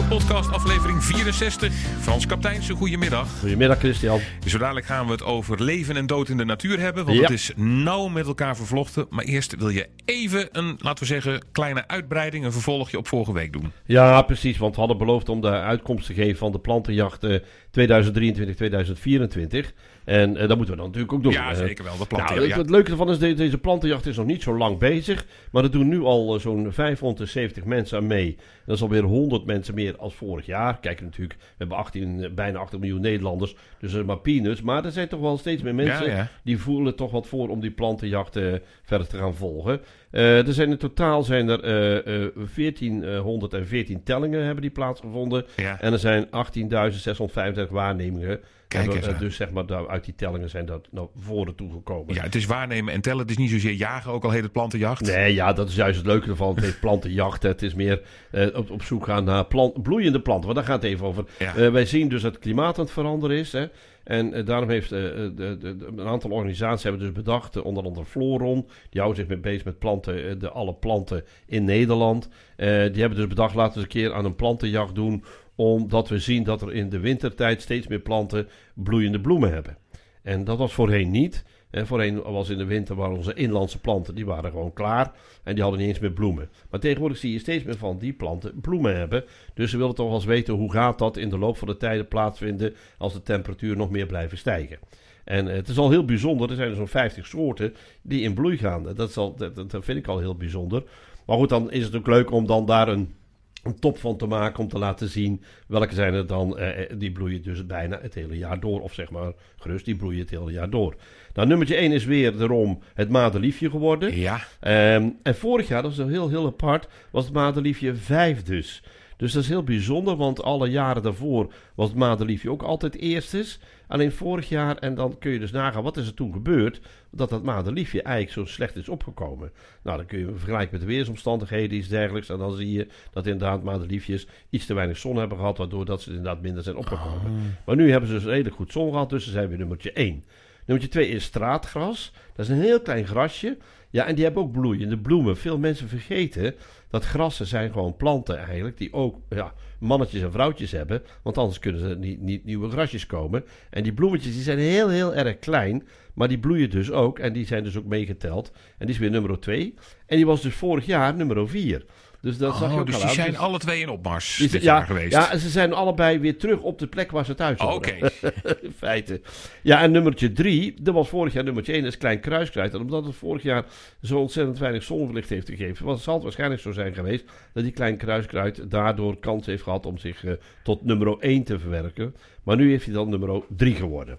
Podcast aflevering 64. Frans Kapteinse, goedemiddag. Goedemiddag Christian. Zo dadelijk gaan we het over leven en dood in de natuur hebben. Want Ja. het is nauw met elkaar vervlochten. Maar eerst wil je even een, laten we zeggen, kleine uitbreiding. Een vervolgje op vorige week doen. Ja, precies, want we hadden beloofd om de uitkomst te geven van de plantenjacht eh, 2023-2024. En eh, dat moeten we dan natuurlijk ook doen. Ja, Eh, zeker wel. De Nou, planten. het, ja. het leuke ervan is, deze plantenjacht is nog niet zo lang bezig. Maar er doen nu al eh, zo'n 570 mensen aan mee. Dat is alweer 100 mensen meer als vorig jaar. Kijk natuurlijk, we hebben 18, eh, bijna 18 miljoen Nederlanders. Dus dat is maar peanuts. Maar er zijn toch wel steeds meer mensen Ja, ja. die voelen toch wat voor om die plantenjacht verder te gaan volgen. Er zijn in totaal zijn er eh, 1414 tellingen hebben die plaatsgevonden. Ja. En er zijn 18.635 waarnemingen. Kijk eens dus zeg maar, uit die tellingen zijn dat naar voren toegekomen. ja, het is waarnemen en tellen. Het is niet zozeer jagen, ook al heet het plantenjacht. Nee, ja, dat is juist het leuke ervan. Het heet plantenjacht. Het is meer eh, op, op zoek gaan naar plant, bloeiende planten. Want daar gaat het even over. Ja. Eh, wij zien dus dat het klimaat aan het veranderen is. Hè. En eh, daarom heeft de, de, een aantal organisaties hebben dus bedacht, onder andere Floron, die houden zich mee bezig met planten, de, alle planten in Nederland. Die hebben dus bedacht, laten we eens een keer aan een plantenjacht doen, omdat we zien dat er in de wintertijd steeds meer planten bloeiende bloemen hebben. En dat was voorheen niet. En voorheen was in de winter waren onze inlandse planten, die waren gewoon klaar. En die hadden niet eens meer bloemen. Maar tegenwoordig zie je steeds meer van die planten bloemen hebben. Dus ze willen toch wel eens weten hoe gaat dat in de loop van de tijden plaatsvinden als de temperatuur nog meer blijven stijgen. En eh, het is al heel bijzonder. Er zijn zo'n 50 soorten die in bloei gaan. Dat, dat, dat vind ik al heel bijzonder. Maar goed, dan is het ook leuk om dan daar een, een top van te maken. Om te laten zien welke zijn er dan. eh, eh, die bloeien dus bijna het hele jaar door. Of zeg maar gerust, die bloeien het hele jaar door. Nou, nummertje 1 is weer daarom het madeliefje geworden. Ja, Ehm, en vorig jaar, dat is heel, heel apart, was het madeliefje 5 dus. Dus dat is heel bijzonder, want alle jaren daarvoor was het madeliefje ook altijd eerstes. Alleen vorig jaar, en dan kun je dus nagaan, wat is er toen gebeurd, dat dat madeliefje eigenlijk zo slecht is opgekomen. Nou, dan kun je vergelijken met de weersomstandigheden, iets dergelijks. En dan zie je dat inderdaad madeliefjes iets te weinig zon hebben gehad, waardoor dat ze inderdaad minder zijn opgekomen. Maar nu hebben ze dus redelijk goed zon gehad, dus ze zijn weer nummertje 1. Nummertje 2 is straatgras. Dat is een heel klein grasje. Ja, en die hebben ook bloeiende bloemen. Veel mensen vergeten dat grassen zijn gewoon planten eigenlijk, die ook ja, mannetjes en vrouwtjes hebben. Want anders kunnen er niet, nieuwe grasjes komen. En die bloemetjes die zijn heel, heel erg klein. Maar die bloeien dus ook. En die zijn dus ook meegeteld. En die is weer nummer 2. En die was dus vorig jaar nummer 4. Dus dat zag je oh, ook dus al die zijn Dus- alle twee in opmars die- dit ja, jaar geweest. Ja, en ze zijn allebei weer terug op de plek waar ze thuis Oh, horen. Oké, in feite. Ja, en nummertje drie, dat was vorig jaar nummertje één, is Klein Kruiskruid. En omdat het vorig jaar zo ontzettend weinig zonverlicht heeft gegeven, was, zal het waarschijnlijk zo zijn geweest dat die Klein Kruiskruid daardoor kans heeft gehad om zich eh, tot nummer 1 te verwerken. Maar nu heeft hij dan nummer 3 geworden.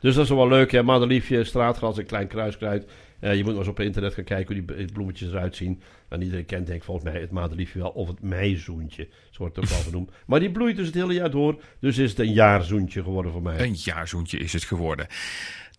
Dus dat is wel leuk, hè? Madeliefje, straatgras en klein kruiskruid. Eh, je moet maar eens op internet gaan kijken hoe die bloemetjes eruit zien. En iedereen kent denk ik volgens mij het madeliefje wel. Of het meizoentje, zo wordt het ook wel genoemd. Maar die bloeit dus het hele jaar door. Dus is het een jaarzoentje geworden voor mij. een jaarzoentje is het geworden.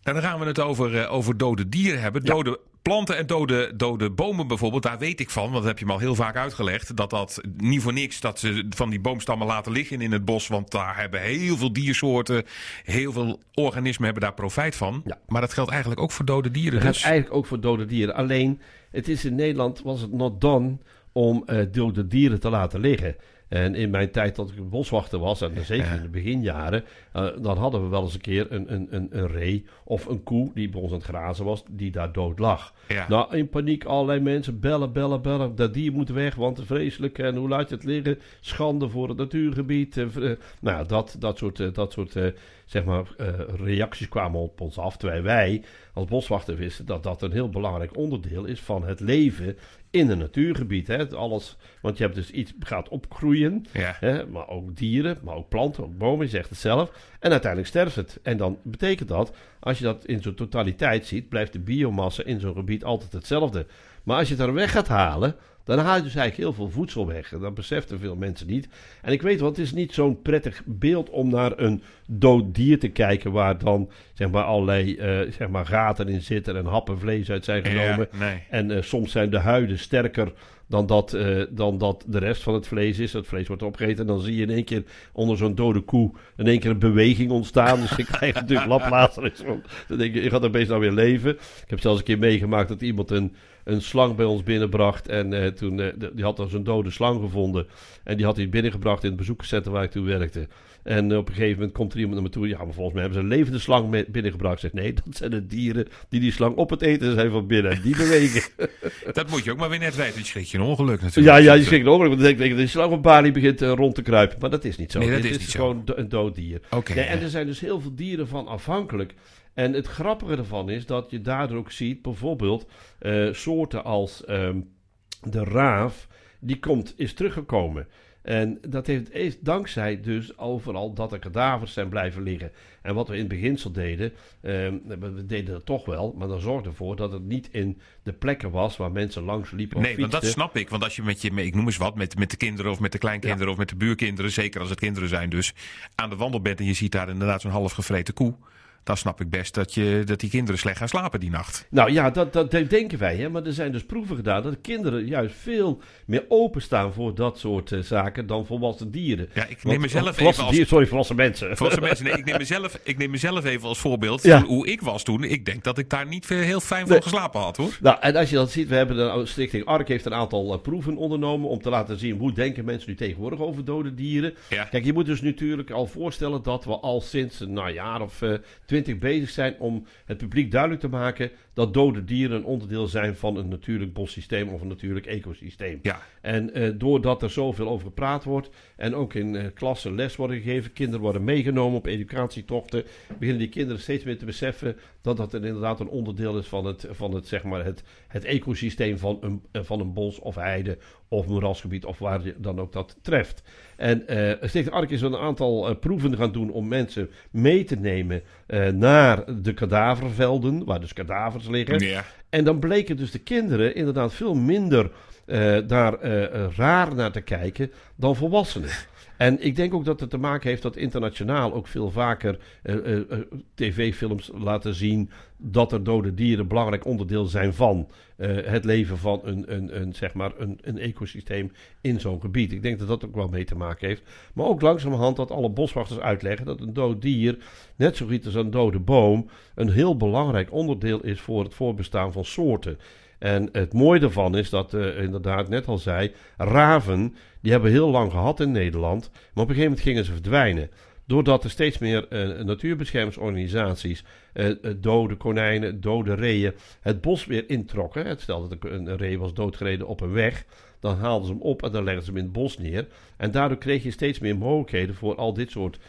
Nou, dan gaan we het over, eh, over dode dieren hebben. Dode planten en dode, dode bomen bijvoorbeeld. Daar weet ik van, want dat heb je me al heel vaak uitgelegd. Dat dat niet voor niks dat ze van die boomstammen laten liggen in het bos. Want daar hebben heel veel diersoorten, heel veel organismen hebben daar profijt van. Ja. Maar dat geldt eigenlijk ook voor dode dieren. Dat Dus. eigenlijk ook voor dode dieren. Alleen, het is in Nederland was het not done om eh, dode dieren te laten liggen. En in mijn tijd dat ik boswachter was, en zeker in de beginjaren, eh, dan hadden we wel eens een keer een, een, een, een ree of een koe die bij ons aan het grazen was, die daar dood lag. Ja. Nou, in paniek allerlei mensen bellen, bellen, bellen. Dat dier moet weg, want vreselijk. En hoe laat je het liggen? Schande voor het natuurgebied. eh, vre- nou, dat, dat soort, eh, dat soort eh, zeg maar, eh, reacties kwamen op ons af. Terwijl wij als boswachter wisten dat dat een heel belangrijk onderdeel is van het leven in een natuurgebied. Hè. Alles, want je hebt dus iets gaat opgroeien. Ja. Hè, maar ook dieren, maar ook planten, ook bomen, je zegt het zelf. En uiteindelijk sterft het. En dan betekent dat, als je dat in zijn totaliteit ziet, blijft de biomassa in zo'n gebied altijd hetzelfde. Maar als je het er weg gaat halen, dan haal je dus eigenlijk heel veel voedsel weg. En dat beseffen veel mensen niet. En ik weet wel, het is niet zo'n prettig beeld om naar een dood dier te kijken, waar dan zeg maar allerlei eh, zeg maar gaten in zitten en happen vlees uit zijn genomen. Ja, nee. En eh, soms zijn de huiden sterker dan dat, eh, dan dat de rest van het vlees is. Het vlees wordt opgegeten en dan zie je in één keer onder zo'n dode koe in één keer een beweging ontstaan. Dus ik krijg natuurlijk laplater. Dan denk je, je gaat er best nou weer leven. Ik heb zelfs een keer meegemaakt dat iemand een, een slang bij ons binnenbracht. En eh, toen, eh, de- die had dan zo'n dode slang gevonden. En die had hij binnengebracht in het bezoekerscentrum waar ik toen werkte. En eh, op een gegeven moment komt er iemand naar me toe. Ja, maar volgens mij hebben ze een levende slang mee- binnengebracht. Ik zeg, nee, dat zijn de dieren die die slang op het eten zijn van binnen. En die bewegen. Dat moet je ook maar weer net weten. Je schrik je een ongeluk ja, natuurlijk. ja, je schrikt over. Want dan denk ik, die slang op Bali begint rond te kruipen. Maar dat is niet zo. Nee, dat Dit is is niet zo. gewoon een dood dier. Nee, en er zijn dus heel veel dieren van afhankelijk. En het grappige ervan is dat je daardoor ook ziet, bijvoorbeeld eh, soorten als ehm, de raaf, die komt, is teruggekomen. En dat heeft, dankzij dus overal dat er kadavers zijn blijven liggen. En wat we in het beginsel deden, ehm, we deden dat toch wel, maar dan zorgde ervoor dat het niet in de plekken was waar mensen langs liepen of Nee, want dat snap ik. Want als je met je, ik noem eens wat, met, met de kinderen of met de kleinkinderen of met de buurkinderen, zeker als het kinderen zijn dus, aan de wandel bent en je ziet daar inderdaad zo'n half gevreten koe, dan snap ik best dat, je, dat die kinderen slecht gaan slapen die nacht. Nou ja, dat, dat denken wij. Hè? Maar er zijn dus proeven gedaan dat kinderen juist veel meer openstaan voor dat soort eh, zaken dan volwassen dieren. Ja, ik neem mezelf even als... Sorry, volwassen mensen. Volwassen mensen, nee, ik neem mezelf, ik neem mezelf even als voorbeeld ja. hoe ik was toen. Ik denk dat ik daar niet heel fijn van geslapen had hoor. Nou, en als je dat ziet, we hebben de Stichting ARK heeft een aantal eh, proeven ondernomen om te laten zien hoe denken mensen nu tegenwoordig over dode dieren. Kijk, je moet dus natuurlijk al voorstellen dat we al sinds een nou, jaar of uh, 20 bezig zijn om het publiek duidelijk te maken dat dode dieren een onderdeel zijn van een natuurlijk bossysteem of een natuurlijk ecosysteem. Ja. En eh, doordat er zoveel over gepraat wordt en ook in eh, klassen les worden gegeven, kinderen worden meegenomen op educatietochten, beginnen die kinderen steeds meer te beseffen dat dat er inderdaad een onderdeel is van het, van het, zeg maar het, het ecosysteem van een, eh, van een bos of heide of moerasgebied of waar je dan ook dat treft. En eh Stichting Ark is een aantal proeven gaan doen om mensen mee te nemen naar de kadavervelden, waar dus kadavers liggen. Ja. En dan bleken dus de kinderen inderdaad veel minder eh, daar eh, eh, raar naar te kijken dan volwassenen. En ik denk ook dat het te maken heeft dat internationaal ook veel vaker eh, eh, eh, tv-films laten zien dat er dode dieren een belangrijk onderdeel zijn van het leven van een, een, een, zeg maar een, een ecosysteem in zo'n gebied. Ik denk dat dat ook wel mee te maken heeft. Maar ook langzamerhand dat alle boswachters uitleggen dat een dood dier, net zo goed als een dode boom, een heel belangrijk onderdeel is voor het voorbestaan van soorten. En het mooie daarvan is dat, eh, inderdaad, net al zei, raven, die hebben heel lang gehad in Nederland, maar op een gegeven moment gingen ze verdwijnen. Doordat er steeds meer eh, natuurbeschermingsorganisaties eh, dode konijnen, dode reeën het bos weer introkken. Het stel dat een, ree was doodgereden op een weg, dan haalden ze hem op en dan legden ze hem in het bos neer. En daardoor kreeg je steeds meer mogelijkheden voor al dit soort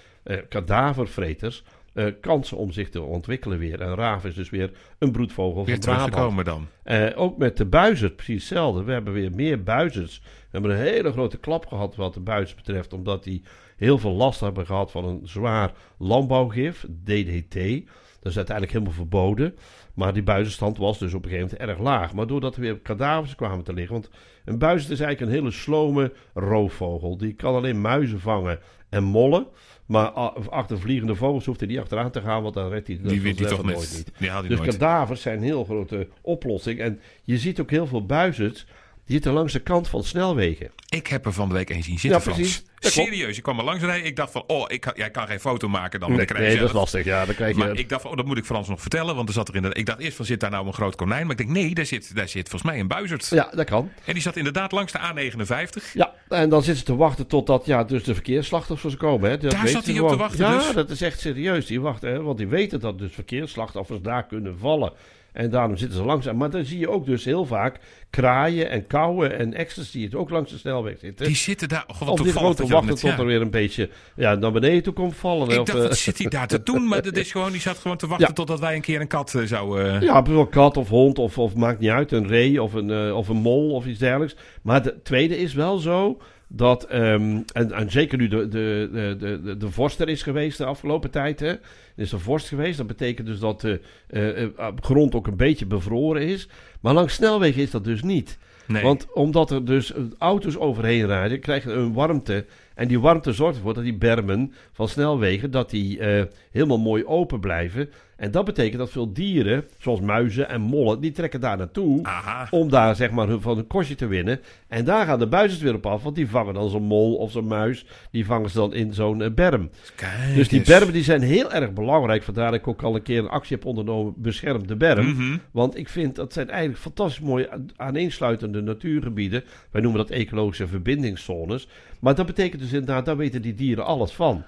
kadavervreters eh, kansen om zich te ontwikkelen weer. En raaf is dus weer een broedvogel Weer van Brabant. dan. Eh, ook met de buizerd, precies hetzelfde. We hebben weer meer buizerds. We hebben een hele grote klap gehad wat de buizerd betreft, omdat die heel veel last hebben gehad van een zwaar landbouwgif, DDT. Dat is uiteindelijk helemaal verboden. Maar die buizenstand was dus op een gegeven moment erg laag. Maar doordat er weer kadavers kwamen te liggen. Want een buizerd is eigenlijk een hele slome roofvogel. Die kan alleen muizen vangen en mollen. Maar achter vliegende vogels hoeft hij niet achteraan te gaan, want dan redt hij dat Die weet hij toch nooit niet. Die Dus nooit. kadavers zijn een heel grote oplossing. En je ziet ook heel veel buizerds. Die zitten langs de kant van snelwegen. Ik heb er van de week een zien zitten, Ja, precies. Frans. Serieus, ik kwam er langs rijden. Ik dacht van, oh, ik, kan- jij kan geen foto maken dan. dan krijg je nee, dat is lastig. Ja, dan krijg je... Maar ik dacht van, oh, dat moet ik Frans nog vertellen. Want er zat er inderdaad, ik dacht eerst van, zit daar nou een groot konijn? Maar ik denk, nee, daar zit, daar zit volgens mij een buizerd. Ja, dat kan. En die zat inderdaad langs de A59. Ja, en dan zitten ze te wachten totdat ja, dus de verkeersslachtoffers komen. Hè. Dat Daar zat hij op te wachten Ja, dus? dat is echt serieus. Die wachten, hè, want die weten dat dus verkeersslachtoffers daar kunnen vallen. En daarom zitten ze langzaam. Maar dan zie je ook dus heel vaak kraaien en kauwen en ecstasy die ook langs de snelweg zitten. Die zitten daar, oh, wat Om gewoon te dat dat wachten net- tot ja. er weer een beetje ja, naar beneden toe komt vallen. Ik Of, dacht, eh, wat zit hij daar te doen? Maar dat is gewoon, die zat gewoon te wachten Ja. totdat wij een keer een kat eh, zouden... Ja, bijvoorbeeld kat of hond of, of maakt niet uit, een ree of een, eh, of een mol of iets dergelijks. Maar de tweede is wel zo dat, ehm, en, en zeker nu de, de, de, de, de, vorst er is geweest de afgelopen tijd, hè. Er is een vorst geweest, dat betekent dus dat de eh, eh, grond ook een beetje bevroren is. Maar langs snelwegen is dat dus niet. nee. Want omdat er dus eh, auto's overheen rijden, krijg je een warmte. En die warmte zorgt ervoor dat die bermen van snelwegen dat die, eh, helemaal mooi open blijven. En dat betekent dat veel dieren, zoals muizen en mollen, die trekken daar naartoe. Aha. Om daar zeg maar hun- van een kostje te winnen. En daar gaan de buizers weer op af, want die vangen dan zo'n mol of zo'n muis. Die vangen ze dan in zo'n eh, berm. Kijk Dus die eens. bermen die zijn heel erg belangrijk. Vandaar dat ik ook al een keer een actie heb ondernomen. Bescherm de berm. Mhm. Want ik vind dat zijn eigenlijk fantastisch mooie aaneensluitende natuurgebieden. Wij noemen dat ecologische verbindingszones. Maar dat betekent dus inderdaad, daar weten die dieren alles van.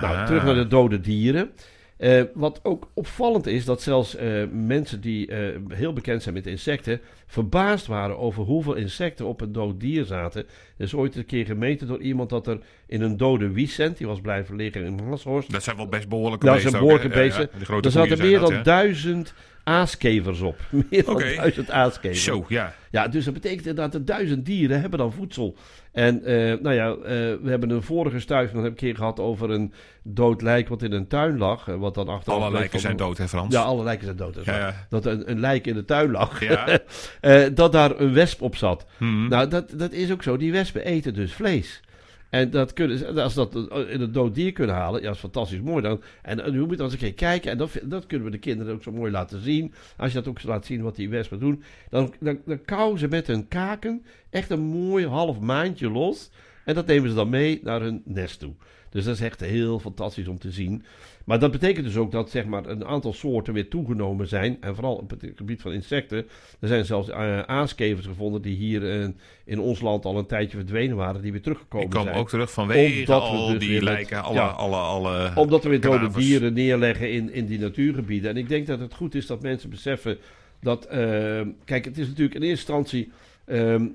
Nou, terug naar de dode dieren. Eh, wat ook opvallend is, dat zelfs eh, mensen die eh, heel bekend zijn met insecten, verbaasd waren over hoeveel insecten op een dood dier zaten. Er is ooit een keer gemeten door iemand dat er in een dode wiesent, die was blijven liggen in Haashorst, Dat zijn wel best behoorlijke dat beesten. zijn ook, hè? behoorlijke Ja, ja, beesten. er zaten meer zijn dan dat, duizend aaskevers op. Meer dan duizend aaskevers. Zo, ja. Ja, dus dat betekent inderdaad dat duizend dieren hebben dan voedsel. En eh, nou ja, eh, we hebben een vorige stuiving een keer gehad over een dood lijk wat in een tuin lag. eh, Wat dan achteraf Alle lijken van- zijn dood, hè Frans? Ja, alle lijken zijn dood. dat is Ja, waar. ja. Dat een, een lijk in de tuin lag. Ja. Dat daar een wesp op zat. Mhm. Nou, dat, dat is ook zo. Die wespen eten dus vlees. En dat kunnen, als dat in een dood dier kunnen halen, ja, dat is fantastisch mooi dan. En, je moet eens een keer kijken, en dat, dat kunnen we de kinderen ook zo mooi laten zien. Als je dat ook laat zien wat die wespen doen, dan, dan, dan kauwen ze met hun kaken echt een mooi half maandje los. En dat nemen ze dan mee naar hun nest toe. Dus dat is echt heel fantastisch om te zien. Maar dat betekent dus ook dat zeg maar, een aantal soorten weer toegenomen zijn. En vooral op het gebied van insecten. Er zijn zelfs eh, aaskevers gevonden die hier in ons land al een tijdje verdwenen waren. Die weer teruggekomen Die komen zijn. ook terug vanwege Omdat we al dus die met- lijken, alle, ja. alle, alle Omdat we weer dode dieren neerleggen in, in die natuurgebieden. En ik denk dat het goed is dat mensen beseffen dat... eh, kijk, het is natuurlijk in eerste instantie... ehm,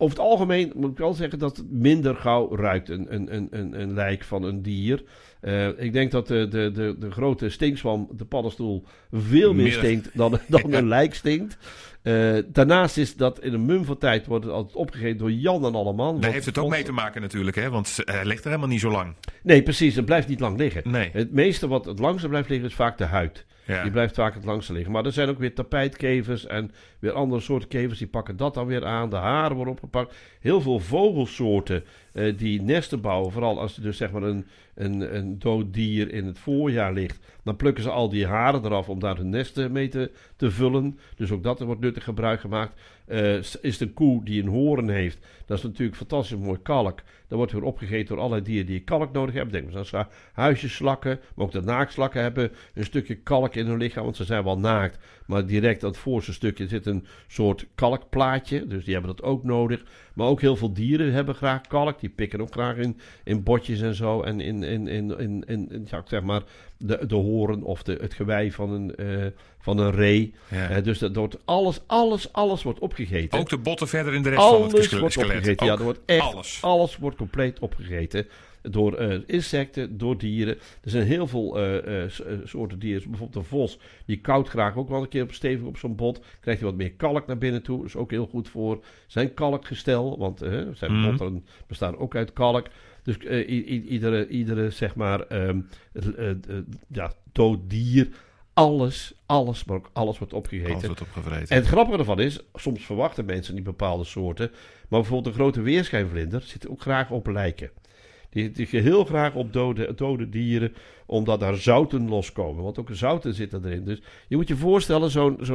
over het algemeen moet ik wel zeggen dat het minder gauw ruikt, een, een, een, een, lijk van een dier. Eh, ik denk dat de, de, de, de grote stinkzwam, de paddenstoel, veel meer Meer. stinkt dan, dan Ja. een lijk stinkt. Eh, daarnaast is dat in een mum van tijd wordt het altijd opgegeten door Jan en Alleman. Daar heeft het ook mee te maken natuurlijk, hè? Want hij ligt er helemaal niet zo lang. Nee, precies. Het blijft niet lang liggen. Nee. Het meeste wat het langste blijft liggen is vaak de huid. Die blijft vaak het langste liggen. Maar er zijn ook weer tapijtkevers en weer andere soorten kevers. Die pakken dat dan weer aan. De haren worden opgepakt. Heel veel vogelsoorten eh, die nesten bouwen. Vooral als er dus zeg maar een, een, een dood dier in het voorjaar ligt. Dan plukken ze al die haren eraf om daar hun nesten mee te, te vullen. Dus ook dat wordt nuttig gebruik gemaakt. Eh, is een koe die een hoorn heeft. Dat is natuurlijk fantastisch mooi kalk. Dat wordt weer opgegeten door allerlei dieren die kalk nodig hebben. Denk maar aan huisjeslakken, maar ook de naaktslakken hebben een stukje kalk in hun lichaam, want ze zijn wel naakt. Maar direct aan het voorste stukje zit een soort kalkplaatje, dus die hebben dat ook nodig. Maar ook heel veel dieren hebben graag kalk, die pikken ook graag in, in botjes en zo. En in, in, in, in, in, ja, zeg maar de, de horen of de, het gewei van een, eh, van een ree. Ja. Dus dat wordt alles, alles, alles wordt opgegeten. Ook de botten verder in de rest van het Alles ske- wordt skelet. opgegeten. Ja, er wordt echt alles. alles wordt compleet opgegeten. Door eh, insecten, door dieren. Er zijn heel veel eh, eh, soorten dieren. Bijvoorbeeld de vos. Die koudt graag ook wel een keer op stevig op zo'n bot. Krijgt hij wat meer kalk naar binnen toe. is ook heel goed voor zijn kalkgestel. Want zijn Mhm. botten bestaan ook uit kalk. Dus iedere, iedere, zeg maar, eh, ja, dood dier. Alles, alles, maar ook alles wordt opgegeten. Alles wordt opgevreten. En het grappige ervan is, soms verwachten mensen niet bepaalde soorten. Maar bijvoorbeeld een grote weerschijnvlinder zit ook graag op lijken. Die, die heel graag op dode, dode dieren, omdat daar zouten loskomen. Want ook zouten zitten erin. Dus je moet je voorstellen,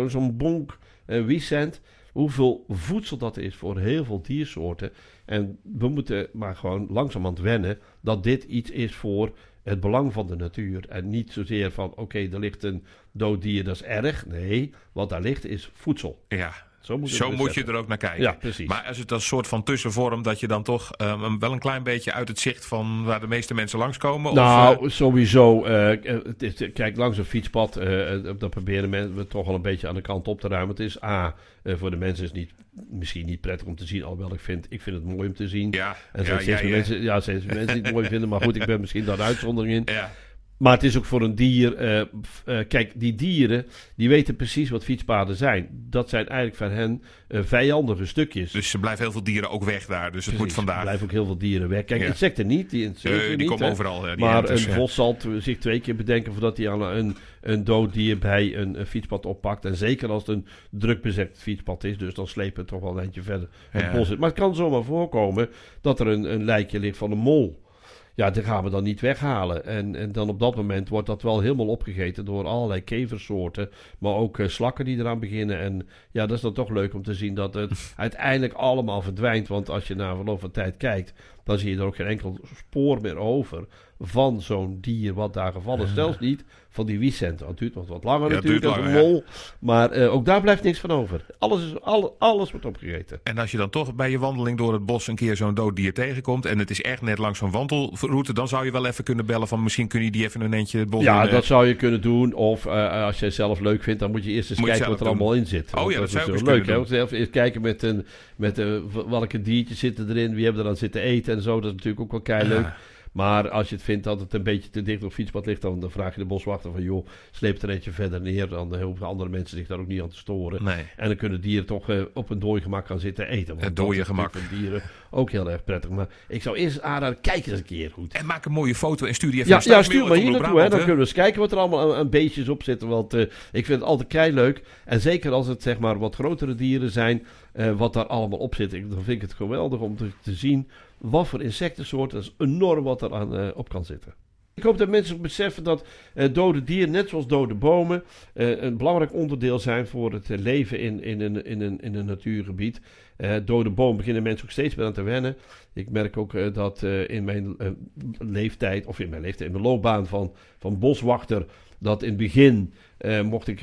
zo'n bonk wiesent, hoeveel voedsel dat is voor heel veel diersoorten. En we moeten maar gewoon langzamerhand wennen dat dit iets is voor het belang van de natuur. En niet zozeer van, oké, er ligt een dood dier, dat is erg. Nee, wat daar ligt is voedsel. ja, Zo moet, je zo moet je er ook naar kijken. Ja, precies. Maar als het als soort van tussenvorm dat je dan toch hem wel een klein beetje uit het zicht van waar de meeste mensen langskomen? of, Nou, eh, sowieso. eh, kijk, langs een fietspad, eh, eh, dat proberen we toch wel een beetje aan de kant op te ruimen. Het is A, eh, voor de mensen is het niet, misschien niet prettig om te zien, alhoewel ik vind, ik vind het mooi om te zien. ja, En ja, zijn ja, steeds ja. mensen, ja, steeds mensen die het mooi vinden, maar goed, ik ben misschien daar een uitzondering in. Ja. Maar het is ook voor een dier. eh, eh, kijk, die dieren die weten precies wat fietspaden zijn. Dat zijn eigenlijk van hen eh, vijandige stukjes. Dus er blijven heel veel dieren ook weg daar. Dus het moet Er vandaag. blijven ook heel veel dieren weg. Kijk, Ja. insecten niet. Die, insecten die niet, komen hè. overal. Ja, die Maar een vos zal zich twee keer bedenken voordat hij aan een, een dood dier bij een, een fietspad oppakt. En zeker als het een druk bezet fietspad is. Dus dan slepen het toch wel een eindje verder het Ja. bos in. Maar het kan zomaar voorkomen dat er een, een lijkje ligt van een mol. Ja, die gaan we dan niet weghalen. En, en dan op dat moment wordt dat wel helemaal opgegeten door allerlei keversoorten. Maar ook uh, slakken die eraan beginnen. En ja, dat is dan toch leuk om te zien dat het uiteindelijk allemaal verdwijnt. Want als je na verloop van tijd kijkt, dan zie je er ook geen enkel spoor meer over van zo'n dier wat daar gevallen is. Zelfs niet van die wiescenten. Het duurt nog wat langer Ja, natuurlijk, als een mol. Maar eh, ook daar blijft niks van over. Alles, is, alle, alles wordt opgegeten. En als je dan toch bij je wandeling door het bos een keer zo'n dood dier tegenkomt. en het is echt net langs zo'n wandelroute. dan zou je wel even kunnen bellen van misschien kun je die even een eentje het bos Ja, in, dat zou je kunnen doen. Of eh, als jij het zelf leuk vindt, dan moet je eerst eens je kijken wat er doen. allemaal in zit. Oh Want ja, dat zou is leuk. Hè? Zelf Eerst kijken met, een, met eh, welke diertjes zitten erin, wie hebben er aan zitten eten en zo. Dat is natuurlijk ook wel kei leuk. Ja. Maar als je het vindt dat het een beetje te dicht op het fietspad ligt, dan, dan vraag je de boswachter van joh, sleep er eentje verder neer. Dan hoeven andere mensen zich daar ook niet aan te storen. Nee. En dan kunnen dieren toch eh, op een dooi gemak gaan zitten eten. Het dooie gemak. dieren ook heel erg prettig. Maar ik zou eerst aanraden, kijk eens een keer goed. En maak een mooie foto en stuur die even Ja, naar ja, stuur maar hier naartoe. Hè. Dan kunnen we eens kijken wat er allemaal aan, aan beestjes op zitten. Want eh, ik vind het altijd kei leuk. En zeker als het zeg maar wat grotere dieren zijn. eh, wat daar allemaal op zit. Ik, dan vind ik het geweldig om te, te zien wat voor insectensoorten. Is enorm wat er aan eh, op kan zitten. Ik hoop dat mensen beseffen dat eh, dode dieren, net zoals dode bomen, eh, een belangrijk onderdeel zijn voor het eh, leven in, in, een, in, een, in een natuurgebied. Dode bomen beginnen mensen ook steeds meer aan te wennen. Ik merk ook dat in mijn leeftijd, of in mijn leeftijd, in mijn loopbaan van, van boswachter, dat in het begin mocht ik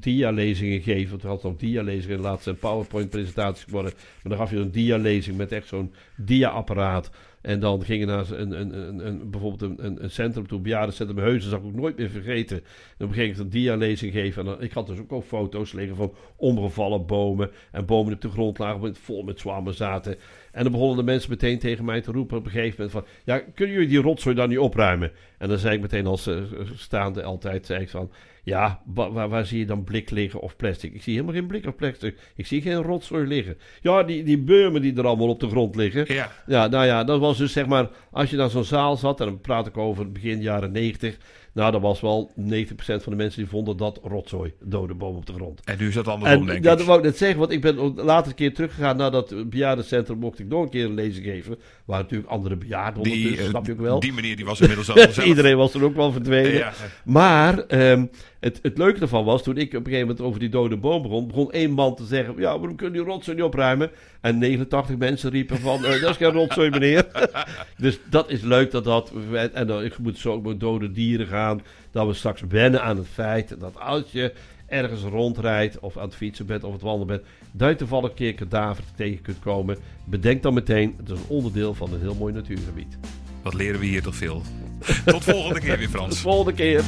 dia-lezingen geven. We hadden ook dia-lezingen, laatst zijn PowerPoint-presentaties geworden. Maar dan gaf je een dia-lezing met echt zo'n dia-apparaat. En dan gingen naar een, een, een, een, bijvoorbeeld een, een, een centrum toe, bejaardencentrum Heuzen, zag ik nooit meer vergeten. Dan ging ik een dia-lezing geven. En dan, ik had dus ook al foto's liggen van omgevallen bomen. En bomen op de grond lagen, vol met zwammen zaten. En dan begonnen de mensen meteen tegen mij te roepen op een gegeven moment van... Ja, kunnen jullie die rotzooi dan niet opruimen? En dan zei ik meteen als eh, staande altijd, zei ik van... Ja, wa- waar, waar zie je dan blik liggen of plastic? Ik zie helemaal geen blik of plastic. Ik zie geen rotzooi liggen. Ja, die, die beurmen die er allemaal op de grond liggen. Ja. Ja, nou ja, dat was dus zeg maar, als je dan zo'n zaal zat, en dan praat ik over begin jaren 90. Nou, dat was wel 90% van de mensen die vonden dat rotzooi, dode boom op de grond. En nu is dat andersom, En denk dat ik. wou ik net zeggen, want ik ben ook later een keer teruggegaan naar dat bejaardencentrum. Mocht ik nog een keer een lezing geven. Waar natuurlijk andere bejaarden Die, eh, snap je ook wel. die meneer die was inmiddels al. Iedereen was er ook wel verdwenen. Ja. Maar ehm, het, het leuke ervan was, toen ik op een gegeven moment over die dode boom begon, begon één man te zeggen, ja, waarom kunnen die rotzooi niet opruimen? En 89 mensen riepen van, eh, dat is geen rotzooi meneer. dus dat is leuk dat dat, en dan, ik moet zo ook met dode dieren gaan, dat we straks wennen aan het feit dat als je ergens rondrijdt of aan het fietsen bent of het wandelen bent, dat je toevallig een keer kadaver tegen kunt komen. Bedenk dan meteen, het is een onderdeel van een heel mooi natuurgebied. Wat leren we hier toch veel. Tot volgende keer weer, Frans. volgende keer.